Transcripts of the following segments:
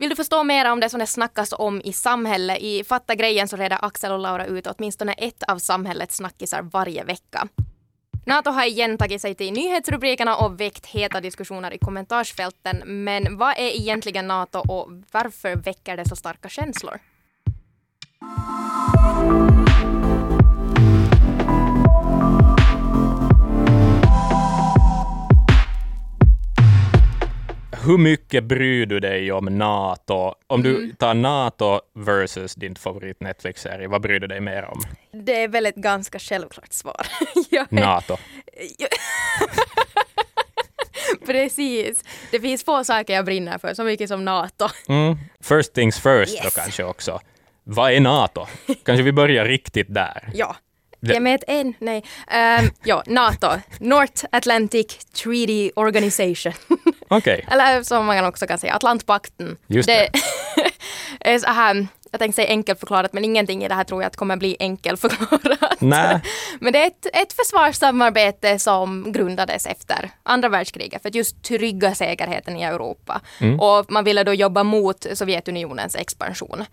Vill du förstå mer om det som det snackas om i samhället? I Fatta grejen så reder Axel och Laura ut åtminstone ett av samhällets snackisar varje vecka. Nato har igen tagit sig till nyhetsrubrikerna och väckt heta diskussioner i kommentarsfälten. Men vad är egentligen Nato och varför väcker det så starka känslor? Hur mycket bryr du dig om NATO? Om du Mm. tar NATO versus din favorit Netflix-serie, vad bryr du dig mer om? Det är väl ett ganska självklart svar. Är- NATO. Precis. Det finns få saker jag brinner för så mycket som NATO. Mm. First things first Yes. då kanske också. Vad är NATO? Kanske vi börjar riktigt där. Ja. Det- Jag med en, nej. Um, ja, NATO. North Atlantic Treaty Organization. Okej. Eller som man också kan säga, Atlantpakten. Just är så här, jag tänkte säga enkelt förklarat, men ingenting i det här tror jag att kommer bli enkelförklarat. Nej. Men det är ett, ett försvarssamarbete som grundades efter andra världskriget för att just trygga säkerheten i Europa. Och man ville då jobba mot Sovjetunionens expansion.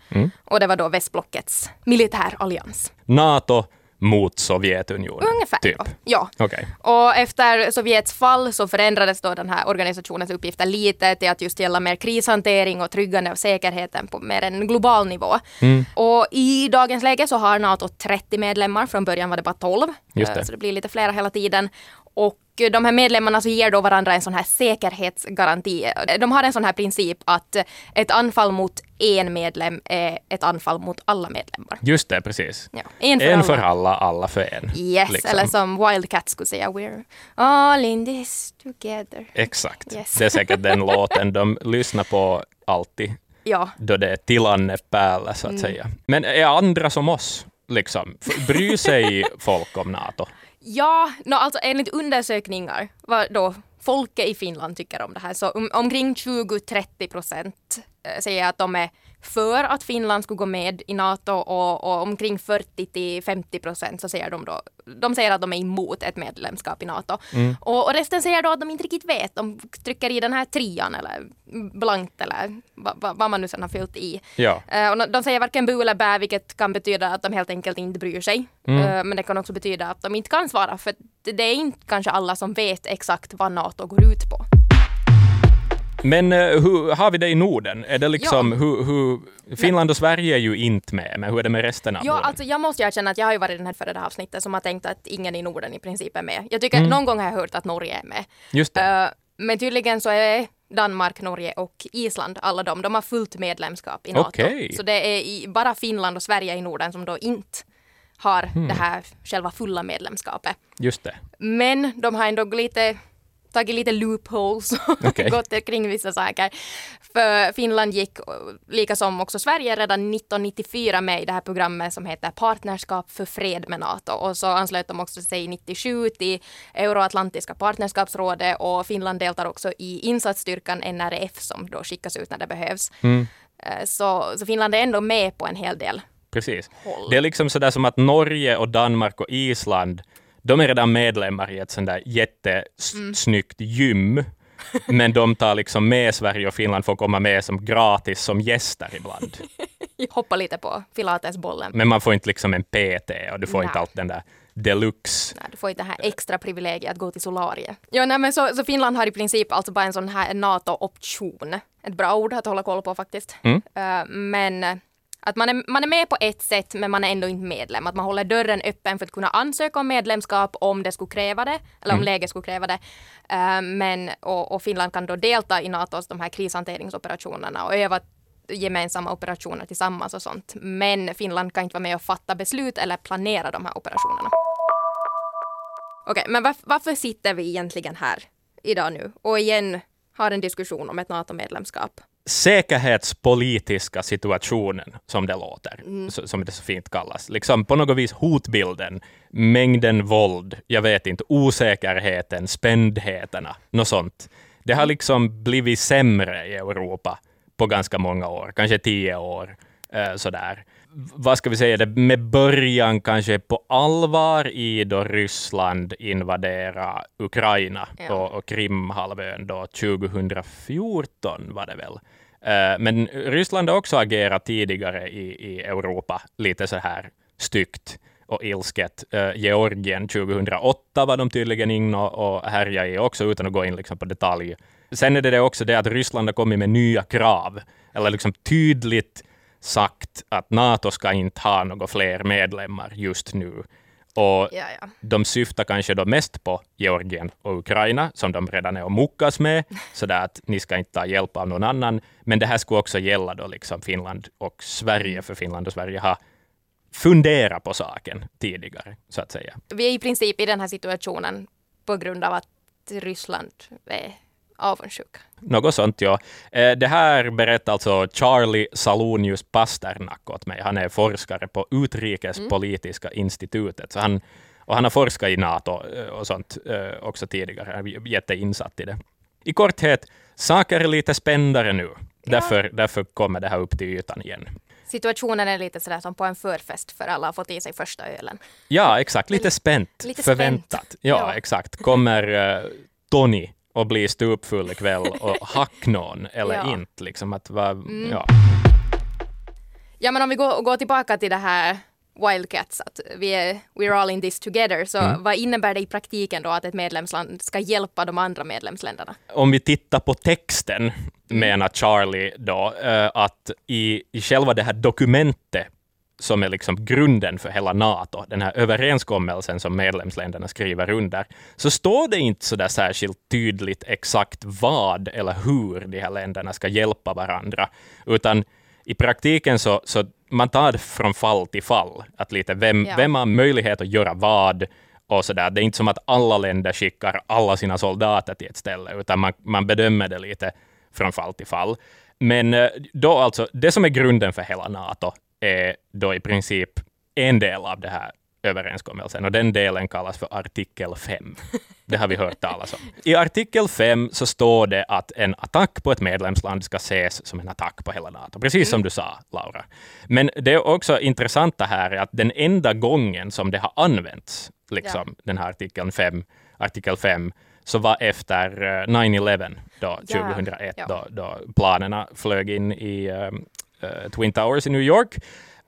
Och det var då västblockets militärallians. NATO mot Sovjetunionen. Ungefär. Typ. då. Ja. Okej. Och efter Sovjets fall så förändrades då den här organisationens uppgifter lite till att just gälla mer krishantering och tryggande av säkerheten på mer en global nivå. Mm. Och i dagens läge så har NATO 30 medlemmar, från början var det bara 12. Just det. Eh, Så det blir lite flera hela tiden. Och de här medlemmarna så ger då varandra en sån här säkerhetsgaranti. De har en sån här princip att ett anfall mot en medlem är ett anfall mot alla medlemmar. Just det, precis. Ja. En för en alla. för alla, alla för en. Yes, liksom. eller som Wildcat skulle säga, we're all in this together. Exakt. Yes. Det är säkert den låten de lyssnar på alltid Ja, då det är tillanne päällä, så att Mm. säga. Men är andra som oss? Liksom? Bryr sig folk om NATO? ja no, alltså enligt undersökningar vad då folket i Finland tycker om det här så om, omkring 20-30 procent säger att de är för att Finland skulle gå med i NATO och, och omkring 40-50 procent så säger de då, de säger att de är emot ett medlemskap i NATO. Och, och resten säger då att de inte riktigt vet, de trycker i den här trian eller blankt eller va, va, vad man nu sen har fyllt i. Ja. Eh, och de säger varken bu eller bä, vilket kan betyda att de helt enkelt inte bryr sig. Eh, men det kan också betyda att de inte kan svara, för det är inte kanske alla som vet exakt vad NATO går ut på. Men eh, hur har vi det i Norden? Är det liksom, Ja. hur, hur, Finland och Sverige är ju inte med, men hur är det med resten av Ja, Norden? alltså jag måste erkänna att jag har ju varit den här före det här avsnittet som har tänkt att ingen i Norden i princip är med. Jag tycker någon gång har jag hört att Norge är med. Just det. Eh, men tydligen så är Danmark, Norge och Island, alla de, de har fullt medlemskap i NATO. Okej. Så det är i, bara Finland och Sverige i Norden som då inte har det här själva fulla medlemskapet. Just det. Men de har ändå lite tagit lite loopholes och Okej. gått kring vissa saker. För Finland gick, lika som också Sverige, redan 1994 med i det här programmet som heter Partnerskap för fred med NATO. Och så anslöt de också sig 97 till Euroatlantiska partnerskapsrådet och Finland deltar också i insatsstyrkan NRF som då skickas ut när det behövs. Eh, Så, så Finland är ändå med på en hel del. Precis. Håll. Det är liksom sådär som att Norge och Danmark och Island, de är redan medlemmar i ett sånt där jättesnyggt gym. Men de tar liksom med Sverige och Finland för att komma med som gratis som gäster ibland. Hoppa lite på pilatesbollen. Men man får inte liksom en PT och du får Nej. inte allt den där deluxe. Nej, du får inte det här extra privilegiet att gå till solariet. Ja, nej, men så, så Finland har i princip alltså bara en sån här NATO-option. Ett bra ord att hålla koll på faktiskt. Mm. Eh, men att man är, man är med på ett sätt men man är ändå inte medlem. Att man håller dörren öppen för att kunna ansöka om medlemskap om det skulle kräva det. Eller om läget skulle kräva det. Eh, men, och, och Finland kan då delta i NATOs de här krishanteringsoperationerna och öva gemensamma operationer tillsammans och sånt. Men Finland kan inte vara med och fatta beslut eller planera de här operationerna. Okej, men varf- varför sitter vi egentligen här idag nu och igen har en diskussion om ett NATO-medlemskap? Säkerhetspolitiska situationen, som det låter, så- som det så fint kallas. Liksom på något vis hotbilden, mängden våld, jag vet inte, osäkerheten, spändheterna, något sånt. Det har liksom blivit sämre i Europa på ganska många år, kanske tio år. Eh, sådär. Vad ska vi säga, det med början kanske på allvar i då Ryssland invaderade Ukraina Ja. och, och Krimhalvön då 2014 var det väl. Eh, men Ryssland har också agerat tidigare i, i Europa lite så här styggt och ilsket. Uh, Georgien 2008 var de tydligen inne och, och härjade i också, utan att gå in liksom på detalj. Sen är det, det också det att Ryssland har kommit med nya krav, eller liksom tydligt sagt att NATO ska inte ha några fler medlemmar just nu. Och Ja, ja. de syftar kanske då mest på Georgien och Ukraina, som de redan är och muckas med, så där att ni ska inte ta hjälp av någon annan. Men det här skulle också gälla då liksom Finland och Sverige, för Finland och Sverige har funderat på saken tidigare, så att säga. Vi är i princip i den här situationen på grund av att Ryssland är avundsjuka. Något sånt, ja. Eh, Det här berättar alltså Charlie Salonius Pasternak åt mig. Han är forskare på Utrikespolitiska institutet. Så han, och han har forskat i NATO eh, och sånt eh, också tidigare. Han är jätteinsatt i det. I korthet, saker är lite spändare nu. Därför, därför kommer det här upp till ytan igen. Situationen är lite sådär som på en förfest för alla har fått i sig första ölen. Ja, exakt. Lite spänt. Lite förväntat. spänt. Ja, Ja. exakt. Kommer uh, Tony och bli stupfull ikväll och hack någon eller Ja. inte? Liksom att, va, ja. Ja men om vi går, går tillbaka till det här Wildcats, att vi är we're all in this together, så Mm. vad innebär det i praktiken då att ett medlemsland ska hjälpa de andra medlemsländerna? om vi tittar på texten, menar Charlie då, eh, att i, i själva det här dokumentet som är liksom grunden för hela NATO, den här överenskommelsen som medlemsländerna skriver under, så står det inte så där särskilt tydligt exakt vad eller hur de här länderna ska hjälpa varandra, utan i praktiken så, så man tar det från fall till fall, att lite vem, Ja. vem har möjlighet att göra vad och så där. Det är inte som att alla länder skickar alla sina soldater till ett ställe, utan man, man bedömer det lite från fall till fall. Men eh, då alltså, det som är grunden för hela NATO är då i princip en del av det här överenskommelsen och den delen kallas för artikel 5. Det har vi hört talas om. I artikel 5 så står det att en attack på ett medlemsland ska ses som en attack på hela NATO, precis som du sa, Laura. Men det är också intressanta här är att den enda gången som det har använts, liksom den här artikeln 5, artikel 5, så var efter eh, 9-11, då, Ja, 2001, ja. då, då planerna flög in i eh, eh, Twin Towers i New York.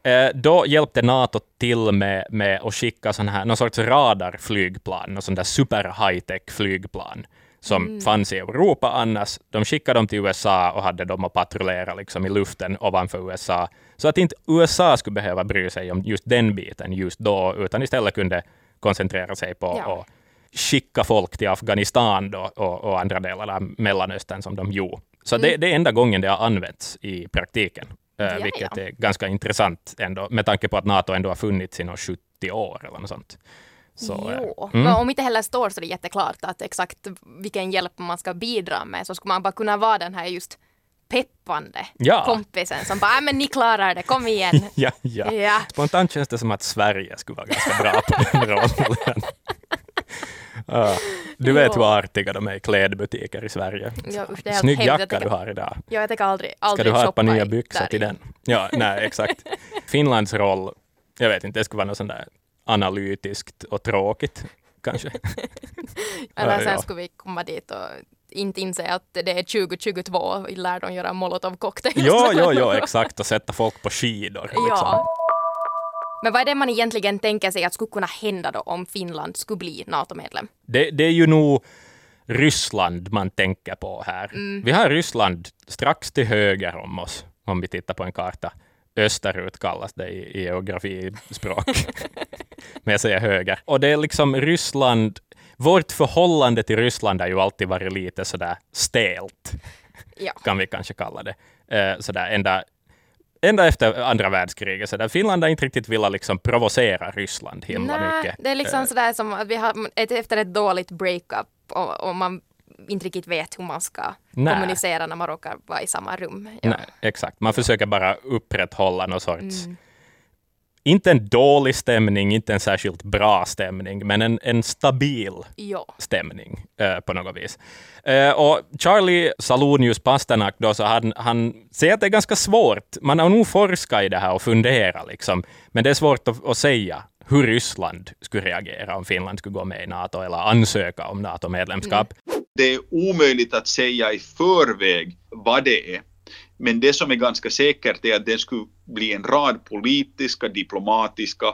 Eh, då hjälpte NATO till med, med att skicka sån här, någon sorts radarflygplan, någon sån där super high-tech flygplan som fanns i Europa annars. De skickade dem till USA och hade dem att patrullera liksom i luften ovanför USA. Så att inte USA skulle behöva bry sig om just den biten just då, utan istället kunde koncentrera sig på Ja. att skicka folk till Afghanistan då, och, och andra delar av Mellanöstern som de gjorde. Så det, det är enda gången det har använts i praktiken, eh, Ja, vilket ja. är ganska intressant ändå, med tanke på att NATO ändå har funnits i några 70 år eller något sånt. Så, eh, jo, men om inte heller står så det är jätteklart att exakt vilken hjälp man ska bidra med så skulle man bara kunna vara den här just peppande Ja. kompisen som bara, "Äh, men ni klarar det, kom igen. ja, ja. Ja. Spontant känns det som att Sverige skulle vara ganska bra på den rollen. Ja, du vet Jo. hur artiga de är i klädbutiker i Sverige. Ja, usch, det är Snygg jacka du tänker- har idag. Ja, jag tänker aldrig, Ska aldrig du ha ett par nya byxor till i. den? Ja, nej, exakt. Finlands roll, jag vet inte, det skulle vara något sånt där analytiskt och tråkigt, kanske. Eller Ja, sen ja. skulle vi komma dit och inte inse att det är 2022 och vi lär dem göra molotovcocktails. Jo, jo, jo, exakt, och sätta folk på skidor. Liksom. Ja. Men vad är det man egentligen tänker sig att skulle kunna hända då om Finland skulle bli NATO-medlem? Det, det är ju nog Ryssland man tänker på här. Vi har Ryssland strax till höger om oss, om vi tittar på en karta. Österut kallas det i, i geografispråk. Men jag säger höger. Och det är liksom Ryssland, vårt förhållande till Ryssland har ju alltid varit lite sådär stelt, Ja. kan vi kanske kalla det. Eh, sådär ända, ända efter andra världskriget. Så där Finland har inte riktigt velat liksom provocera Ryssland himla Nej, mycket. det är liksom sådär som att vi har ett, efter ett dåligt breakup och, och man inte riktigt vet hur man ska Nej. kommunicera när man råkar vara i samma rum. Ja. Nej, exakt. Man försöker bara upprätthålla någon sorts, inte en dålig stämning, inte en särskilt bra stämning, men en, en stabil Jo. stämning eh, på något vis. Eh, och Charlie Salonius Pasternak då, så han, han säger att det är ganska svårt. Man har nog forskat i det här och funderat, liksom, men det är svårt att, att säga hur Ryssland skulle reagera om Finland skulle gå med i NATO eller ansöka om NATO-medlemskap. det är omöjligt att säga i förväg vad det är. Men det som är ganska säkert är att det skulle bli en rad politiska, diplomatiska,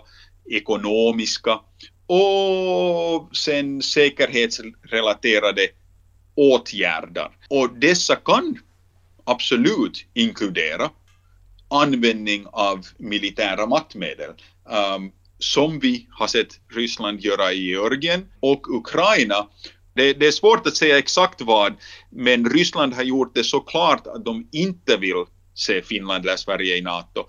ekonomiska och sen säkerhetsrelaterade åtgärder. Och dessa kan absolut inkludera användning av militära maktmedel. Um, som vi har sett Ryssland göra i Georgien och Ukraina. Det, det, är svårt att säga exakt vad, men Ryssland har gjort det så klart att de inte vill se Finland eller Sverige i NATO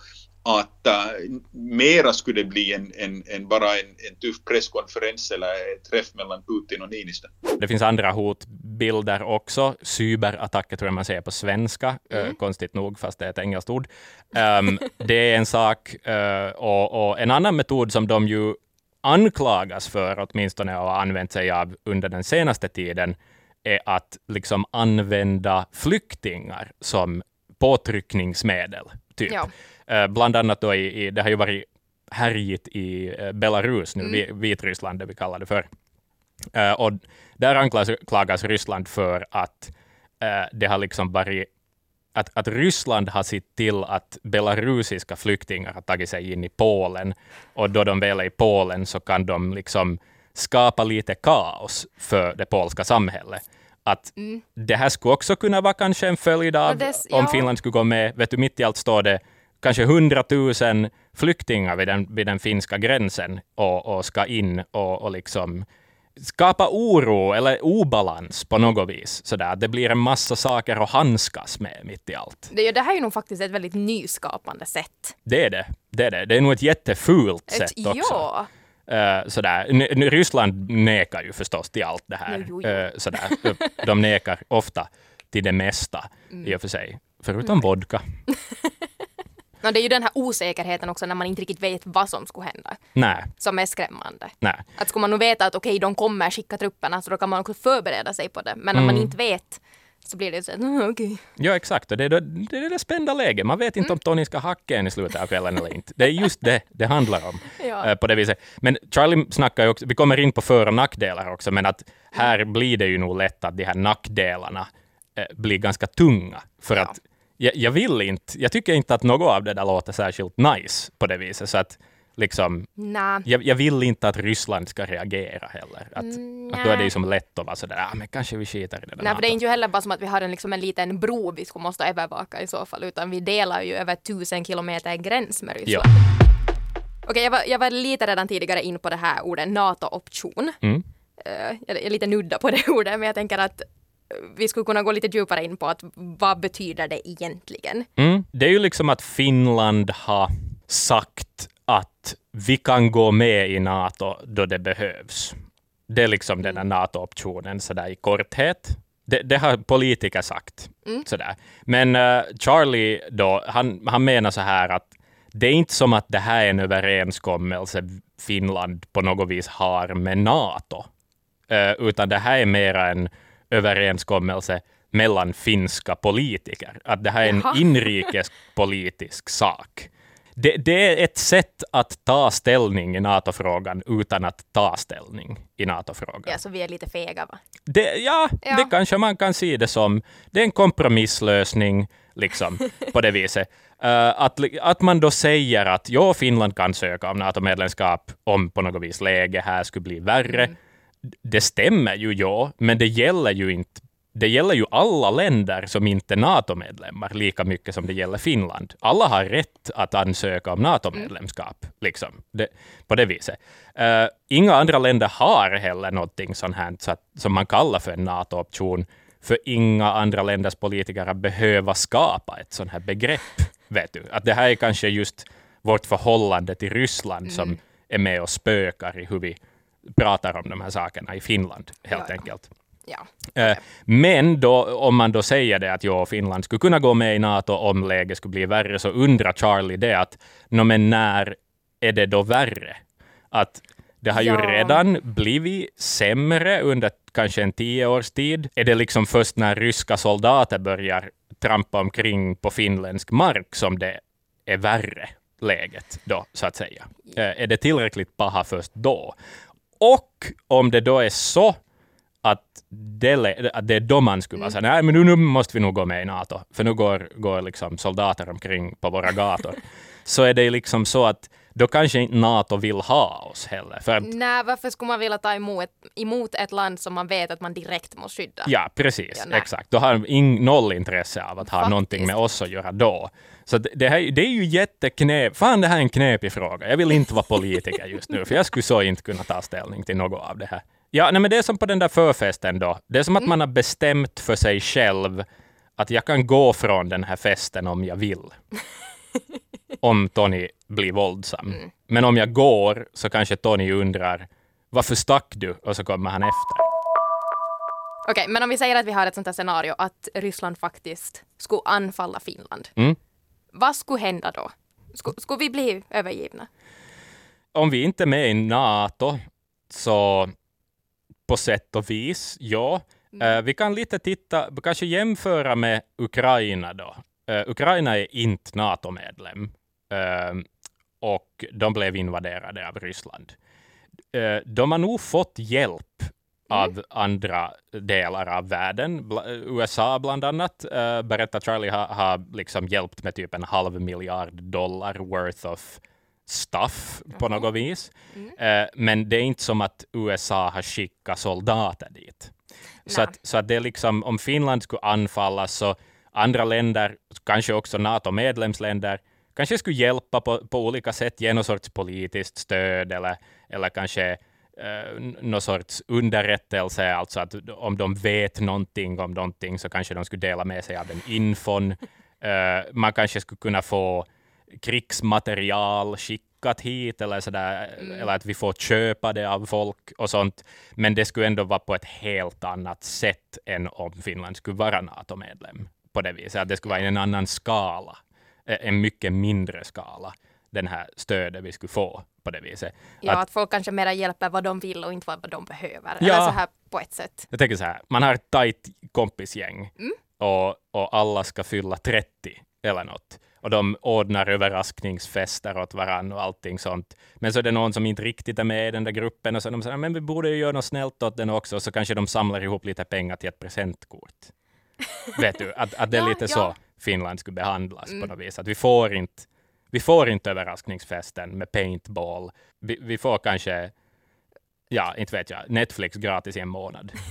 att uh, mera skulle bli en, en, en bara en, en tuff presskonferens eller träff mellan Putin och Niinistö. Det finns andra hotbilder också. Cyberattacker tror jag man säger på svenska, mm. uh, konstigt nog, fast det är ett engelskt ord. Um, det är en sak. Uh, och, och, en annan metod som de ju anklagas för, åtminstone har använt sig av under den senaste tiden, är att liksom använda flyktingar som påtryckningsmedel. Typ. Ja. Uh, bland annat då i, i, det har ju varit härjigt i uh, Belarus nu, mm. Vitryssland det vi kallar det för. Uh, och där anklagas Ryssland för att det har liksom varit att, att Ryssland har sett till att belarusiska flyktingar har tagit sig in i Polen och då de väl är i Polen så kan de liksom skapa lite kaos för det polska samhället att mm. det här skulle också kunna vara kanske en följd av, dess, ja. om Finland skulle gå med, vet du, mitt i allt står det kanske hundratusen flyktingar vid den, vid den finska gränsen och, och ska in och, och liksom skapa oro eller obalans på något vis. Sådär. Det blir en massa saker att handskas med mitt i allt. Det, det här är ju nog faktiskt ett väldigt nyskapande sätt. Det är det. Det är, det. Det är nog ett jättefult ett, sätt också. Ja. Uh, sådär. N Ryssland nekar ju förstås till allt det här. Jo, jo. Uh, sådär. De nekar ofta till det mesta mm. i och för sig, förutom mm. vodka. no, det är ju den här osäkerheten också när man inte riktigt vet vad som skulle hända. Nej. Som är skrämmande. Nej. Att skulle man nu veta att okej, okay, de kommer skicka trupperna så då kan man också förbereda sig på det. Men mm. om man inte vet så blir det så att, mm, okej. Okay. Ja, exakt. Och det är det, det, är det spända läget. Man vet inte mm. om Tony ska hacka en i slutet av kvällen eller inte. Det är just det det handlar om. ja. uh, på det viset. Men Charlie snackar ju också, vi kommer in på för och nackdelar också, men att här mm. blir det ju nog lätt att de här nackdelarna uh, blir ganska tunga. För ja. att jag, jag, vill inte, jag tycker inte att något av det där låter särskilt nice på det viset. Så att liksom, nah. jag, jag, vill inte att Ryssland ska reagera heller. Att, mm, att då är det ju som lätt att vara sådär, ah, men kanske vi skiter i det. Nej, för det är inte heller bara som att vi har en, liksom en liten bro vi skulle måste övervaka i så fall, utan vi delar ju över tusen kilometer gräns med Ryssland. Ja. Okej, okay, jag, var, jag var lite redan tidigare in på det här ordet NATO-option. Mm. Uh, jag är lite nudda på det ordet, men jag tänker att vi skulle kunna gå lite djupare in på att vad betyder det egentligen? Mm. Det är ju liksom att Finland har sagt att vi kan gå med i NATO då det behövs. Det är liksom den här mm. NATO-optionen sådär i korthet. Det, det, har politiker sagt. Mm. Sådär. Men uh, Charlie då, han, han menar så här att det är inte som att det här är en överenskommelse Finland på något vis har med NATO, uh, utan det här är mera en överenskommelse mellan finska politiker. Att det här är en inrikespolitisk sak det, det, är ett sätt att ta ställning i NATO-frågan utan att ta ställning i NATO-frågan. Ja, så vi är lite fega va? Det, ja, ja, det kanske man kan se det som. Det är en kompromisslösning liksom, på det viset. Uh, att, att man då säger att ja, Finland kan söka om NATO-medlemskap om på något vis läge här skulle bli värre. Mm. Det stämmer ju, ja, men det gäller ju inte det gäller ju alla länder som inte är NATO-medlemmar lika mycket som det gäller Finland. Alla har rätt att ansöka om NATO-medlemskap, liksom, det, på det viset. Uh, inga andra länder har heller någonting sånt här så att, som man kallar för en NATO-option, för inga andra länders politiker behöver skapa ett sånt här begrepp. Vet du? Att det här är kanske just vårt förhållande till Ryssland mm. som är med och spökar i hur vi pratar om de här sakerna i Finland, helt ja, enkelt. Ja. Eh, men då, om man då säger det att ja, Finland skulle kunna gå med i NATO om läget skulle bli värre, så undrar Charlie det att no, men när är det då värre? Att det har ja. ju redan blivit sämre under kanske en tio års tid. Är det liksom först när ryska soldater börjar trampa omkring på finländsk mark som det är värre läget då, så att säga? Eh, är det tillräckligt paha först då? Och om det då är så att det, att det är då man skulle vara så nej men nu, nu måste vi nog gå med i NATO, för nu går, går liksom soldater omkring på våra gator. så är det liksom så att då kanske inte NATO vill ha oss heller. För Nej, varför skulle man vilja ta emot, emot ett land som man vet att man direkt måste skydda? ja, precis. Ja, exakt. Då har de ing, noll intresse av att ha Faktiskt. någonting med oss att göra då. Så det, det, här, det är ju jätteknep. Fan, det här är en knepig fråga. Jag vill inte vara politiker just nu, för jag skulle så inte kunna ta ställning till något av det här. Ja, nej, men det är som på den där förfesten då. Det är som att Mm. man har bestämt för sig själv att jag kan gå från den här festen om jag vill. om Tony blir våldsam. Mm. Men om jag går så kanske Tony undrar varför stack du? Och så kommer han efter. Okej, men om vi säger att vi har ett sånt här scenario att Ryssland faktiskt skulle anfalla Finland. Mm. Vad skulle hända då? Skulle, skulle vi bli övergivna? Om vi inte är med i NATO så på sätt och vis, ja. Eh, vi kan lite titta, kanske jämföra med Ukraina då. Eh, Ukraina är inte NATO-medlem och de blev invaderade av Ryssland. Eh, de har nog fått hjälp av andra delar av världen. USA bland annat, uh, berättar Charlie, har har liksom hjälpt med typ en halv miljard dollar worth of stuff på något vis. Eh, men det är inte som att USA har skickat soldater dit. Så att, så att det är liksom, om Finland skulle anfallas så andra länder, kanske också NATO-medlemsländer, kanske skulle hjälpa på, på olika sätt, ge någon sorts politiskt stöd eller, eller kanske eh, någon sorts underrättelse, alltså att om de vet någonting om någonting så kanske de skulle dela med sig av den infon. Eh, man kanske skulle kunna få krigsmaterial skickat hit eller, sådär, eller att vi får köpa det av folk och sånt. Men det skulle ändå vara på ett helt annat sätt än om Finland skulle vara NATO-medlem. På det viset, att det skulle vara i en annan skala, en mycket mindre skala, den här stödet vi skulle få på det viset. Ja, Att- att, folk kanske mera hjälper vad de vill och inte vad de behöver. Ja. Eller så här på ett sätt. Jag tänker så här, man har ett tajt kompisgäng och, och alla ska fylla 30 eller något. Och de ordnar överraskningsfester åt varandra och allting sånt. Men så är det någon som inte riktigt är med i den där gruppen och så de säger men vi borde ju göra något snällt åt den också. Så kanske de samlar ihop lite pengar till ett presentkort. Vet du, att, att det är Ja, lite ja. så Finland skulle behandlas på något vis. Att vi får inte, vi får inte överraskningsfesten med paintball. Vi, vi får kanske, ja, inte vet jag, Netflix gratis i en månad.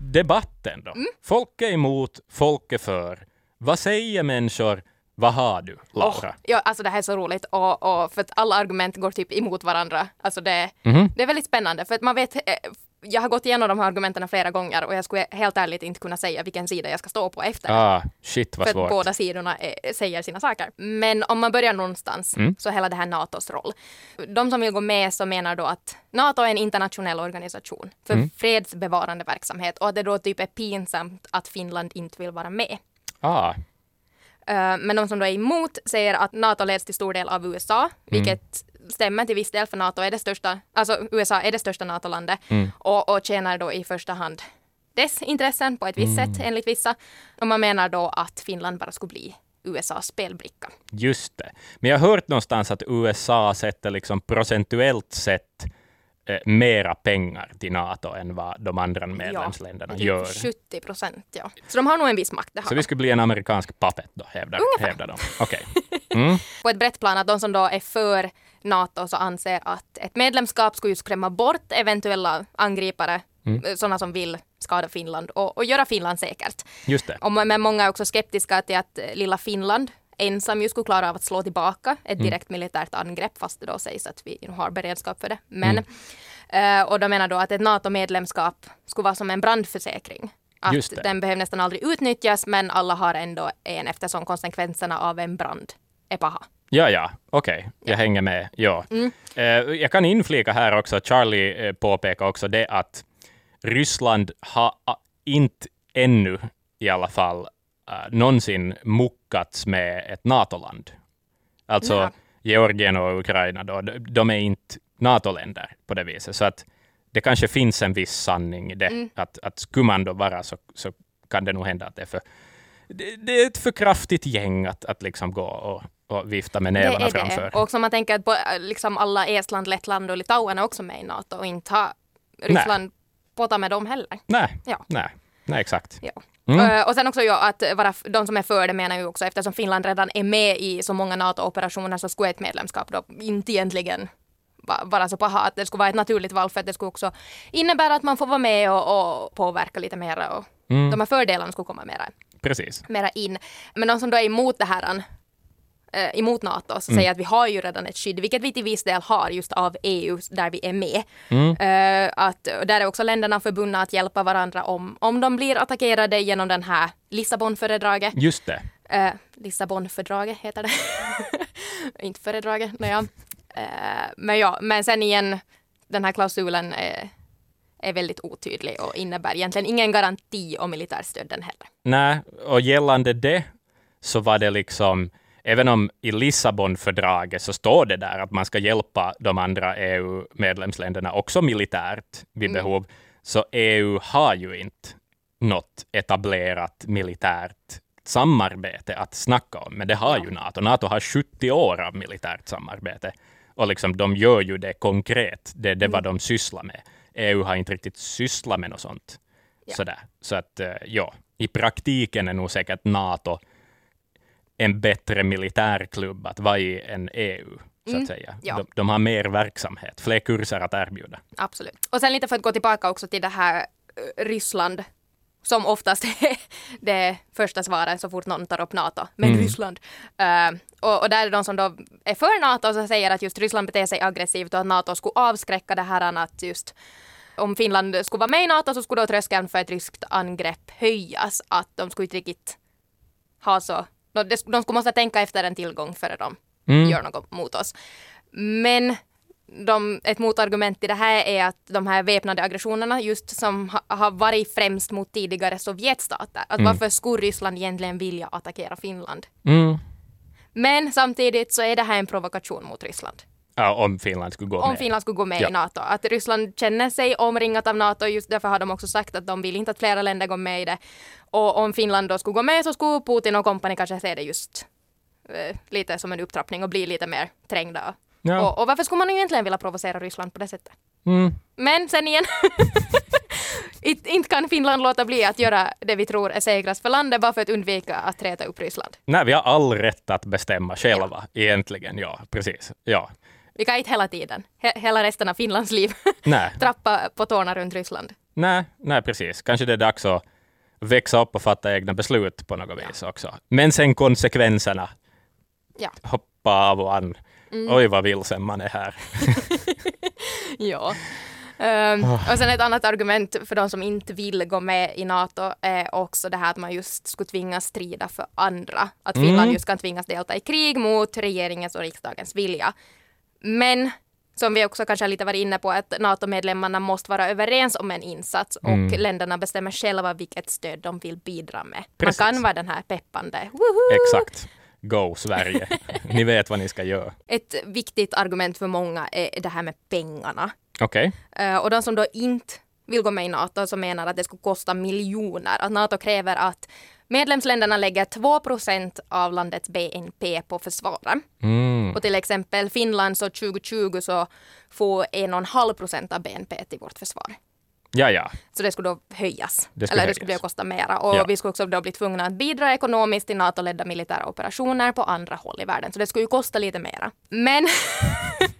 Debatten då? Folk är emot, folk är för. Vad säger människor? Vad har du, Laura? Åh, ja, alltså det här är så roligt och, och för att alla argument går typ emot varandra. Alltså det, Mhm. det är väldigt spännande för att man vet, eh, jag har gått igenom de här argumenten flera gånger och jag skulle helt ärligt inte kunna säga vilken sida jag ska stå på efter. Ah, shit vad för svårt. båda sidorna eh, säger sina saker. Men om man börjar någonstans, Mm. så hela det här NATOs roll. De som vill gå med så menar då att NATO är en internationell organisation för Mm. fredsbevarande verksamhet och att det då typ är pinsamt att Finland inte vill vara med. Ah, Eh, Men de som då är emot säger att NATO leds till stor del av USA, vilket stämmer till viss del för NATO är det största, alltså USA är det största NATO-landet och, och tjänar då i första hand dess intressen på ett visst sätt enligt vissa. Och man menar då att Finland bara skulle bli USAs spelbricka. just det. Men jag har hört någonstans att USA sätter liksom procentuellt sett eh, mera pengar till NATO än vad de andra medlemsländerna typ gör. 70 procent, ja. Så de har nog en viss makt. Det har Så vi skulle bli en amerikansk puppet då, hävdar, hävdar de. Okej. på ett brett plan att de som då är för NATO så anser att ett medlemskap skulle ju skrämma bort eventuella angripare, mm. sådana som vill skada Finland och, och göra Finland säkert. Just det. Och, men många är också skeptiska till att eh, lilla Finland ensam ju skulle klara av att slå tillbaka ett direkt militärt angrepp fast det då sägs att vi har beredskap för det. Men, eh, och de menar då att ett NATO-medlemskap skulle vara som en brandförsäkring. Att den behöver nästan aldrig utnyttjas men alla har ändå en eftersom konsekvenserna av en brand är paha. Ja, ja, okej, jag hänger med. Ja. Eh, jag kan inflika här också, Charlie eh, påpekar också det att Ryssland har ah, inte ännu i alla fall uh, någonsin muckats med ett NATO-land. Alltså Ja. Georgien och Ukraina, då, de, är inte NATO-länder på det viset. Så att det kanske finns en viss sanning i det. Att, att skulle man då vara så, så kan det nog hända att det är för det, det är ett för kraftigt gäng att, att liksom gå och, och vifta med nävarna det framför. det. Och som man tänker att liksom alla Estland, Lettland och Litauen är också med i NATO och inte har Ryssland påta med dem heller. Nej, Ja. nej, nej exakt. Ja. Mm. Eh, Och sen också ja, att vara, de som är för det menar ju också eftersom Finland redan är med i så många NATO-operationer så skulle ett medlemskap då inte egentligen va- vara så paha att det skulle vara ett naturligt val för att det skulle också innebära att man får vara med och, och påverka lite mera och Mm. de här fördelarna skulle komma mera, Precis. mera in. Men de som då är emot det här eh, emot NATO så Mm. säger att vi har ju redan ett skydd, vilket vi till viss del har just av EU där vi är med. Mm. Eh, att, där är också länderna förbundna att hjälpa varandra om, om de blir attackerade genom den här Lissabonfördraget. Just det. Uh, Lissabonfördraget heter det. Inte föredraget, nåja. Eh, men ja, men sen igen, den här klausulen är, är väldigt otydlig och innebär egentligen ingen garanti om militärstöd den heller. Nej, och gällande det så var det liksom, även om i Lissabonfördraget så står det där att man ska hjälpa de andra EU-medlemsländerna också militärt vid behov, så EU har ju inte något etablerat militärt samarbete att snacka om, men det har ju NATO. NATO har 70 år av militärt samarbete och liksom, de gör ju det konkret. Det, det är vad de sysslar med. EU har inte riktigt sysslat med något sånt. Ja. Sådär. Så att eh, ja, i praktiken är nog säkert NATO en bättre militärklubb att vara i än EU. Så att säga. ja. De, de har mer verksamhet, fler kurser att erbjuda. Absolut. Och sen lite för att gå tillbaka också till det här eh, Ryssland som oftast är det första svaret så fort någon tar upp NATO. Men Ryssland. Eh, och, och där är de som då är för NATO som säger att just Ryssland beter sig aggressivt och att NATO skulle avskräcka det här att just om Finland skulle vara med i NATO så skulle då tröskeln för ett ryskt angrepp höjas. Att de skulle inte riktigt ha så... De, skulle måste tänka efter en tillgång före de gör något mot oss. Men de, ett motargument till det här är att de här väpnade aggressionerna just som ha, har varit främst mot tidigare Sovjetstater. Att varför skulle Ryssland egentligen vilja attackera Finland? Mm. Men samtidigt så är det här en provokation mot Ryssland. Ja, om Finland skulle gå Om med. Finland skulle gå med Ja. i NATO. Att Ryssland känner sig omringat av NATO, just därför har de också sagt att de vill inte att flera länder går med i det. Och om Finland då skulle gå med så skulle Putin och kompani kanske se det just eh, lite som en upptrappning och bli lite mer trängda. Ja. Och, och varför skulle man egentligen vilja provocera Ryssland på det sättet? Mm. Men sen igen, It- inte kan Finland låta bli att göra det vi tror är säkrast för landet bara för att undvika att träta upp Ryssland. Nej, vi har all rätt att bestämma själva, egentligen. Ja, precis. Ja. Vi kan inte hela tiden, he- hela resten av Finlands liv, trappa på tårna runt Ryssland. nej, nej, precis. Kanske det är dags att växa upp och fatta egna beslut på något vis också. Men sen konsekvenserna. Ja. Hoppa av och an. Oj, vad vilsen man är här. Ja. Ehm, och sen ett annat argument för de som inte vill gå med i NATO är också det här att man just skulle tvingas strida för andra. Att Finland just kan tvingas delta i krig mot regeringens och riksdagens vilja. Men som vi också kanske lite varit inne på, att NATO-medlemmarna måste vara överens om en insats och länderna bestämmer själva vilket stöd de vill bidra med. Precis. Man kan vara den här peppande, woho! Exakt. Go Sverige. ni vet vad ni ska göra. Ett viktigt argument för många är det här med pengarna. Okej. Eh, och de som då inte vill gå med i NATO som menar att det skulle kosta miljoner. Att NATO kräver att medlemsländerna lägger 2% av landets BNP på försvaret. Mm. Och till exempel Finland så 2020 så får 1,5 procent av BNP till vårt försvar. Ja, ja. Så det skulle då höjas. Det skulle Eller det höjas. skulle att kosta mera. Och Ja. vi skulle också då bli tvungna att bidra ekonomiskt till NATO-ledda militära operationer på andra håll i världen. Så det skulle ju kosta lite mera. Men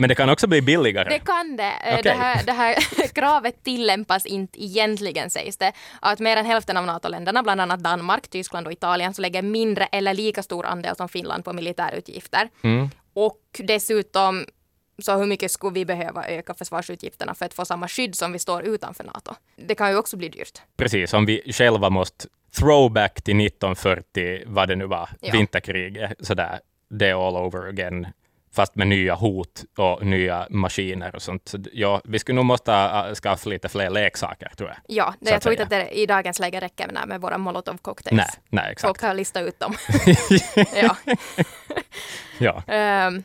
Men det kan också bli billigare. Det kan det. Eh, Okej. Det, här, det här kravet tillämpas inte egentligen sägs det. Att mer än hälften av NATO-länderna, bland annat Danmark, Tyskland och Italien, så lägger mindre eller lika stor andel som Finland på militärutgifter. Mm. Och dessutom så hur mycket skulle vi behöva öka försvarsutgifterna för att få samma skydd som vi står utanför NATO? Det kan ju också bli dyrt. Precis, om vi själva måste throwback till 1940, vad det nu var, Ja. vinterkriget, sådär, det all over again, fast med nya hot och nya maskiner och sånt. Så, ja, vi skulle nog måste uh, skaffa lite fler leksaker, tror jag. Ja, det, jag tror inte att det i dagens läge räcker med, med våra molotov cocktails. Nej, nej, exakt. Folk har listat ut dem. ja. Ja. Ehm,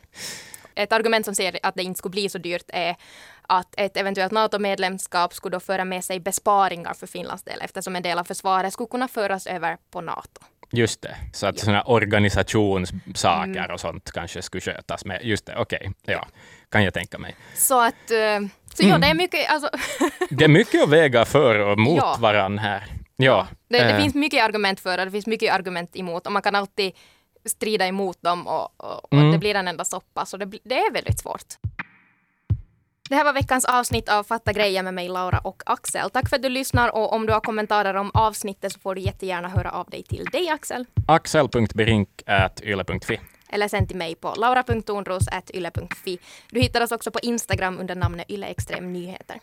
ett argument som säger att det inte skulle bli så dyrt är att ett eventuellt NATO-medlemskap skulle då föra med sig besparingar för Finlands del eftersom en del av försvaret skulle kunna föras över på NATO. Just det, så att sådana organisationssaker Mm. och sånt kanske skulle skötas med. Just det, okej, ja, kan jag tänka mig. Så att eh, Så mm. ja, det är mycket, alltså... det är mycket att väga för och mot ja. varann här. Ja. Det, det äh. finns mycket argument för och det finns mycket argument emot och man kan alltid strida emot dem och, och, mm. och det blir en enda soppa, så det, det är väldigt svårt. Det här var veckans avsnitt av Fatta grejer med mig Laura och Axel. Tack för att du lyssnar och om du har kommentarer om avsnittet så får du jättegärna höra av dig till dig Axel. axel.berink.yle.fi eller sen till mig på laura.tornros.yle.fi. Du hittar oss också på Instagram under namnet Yle Extrem Nyheter.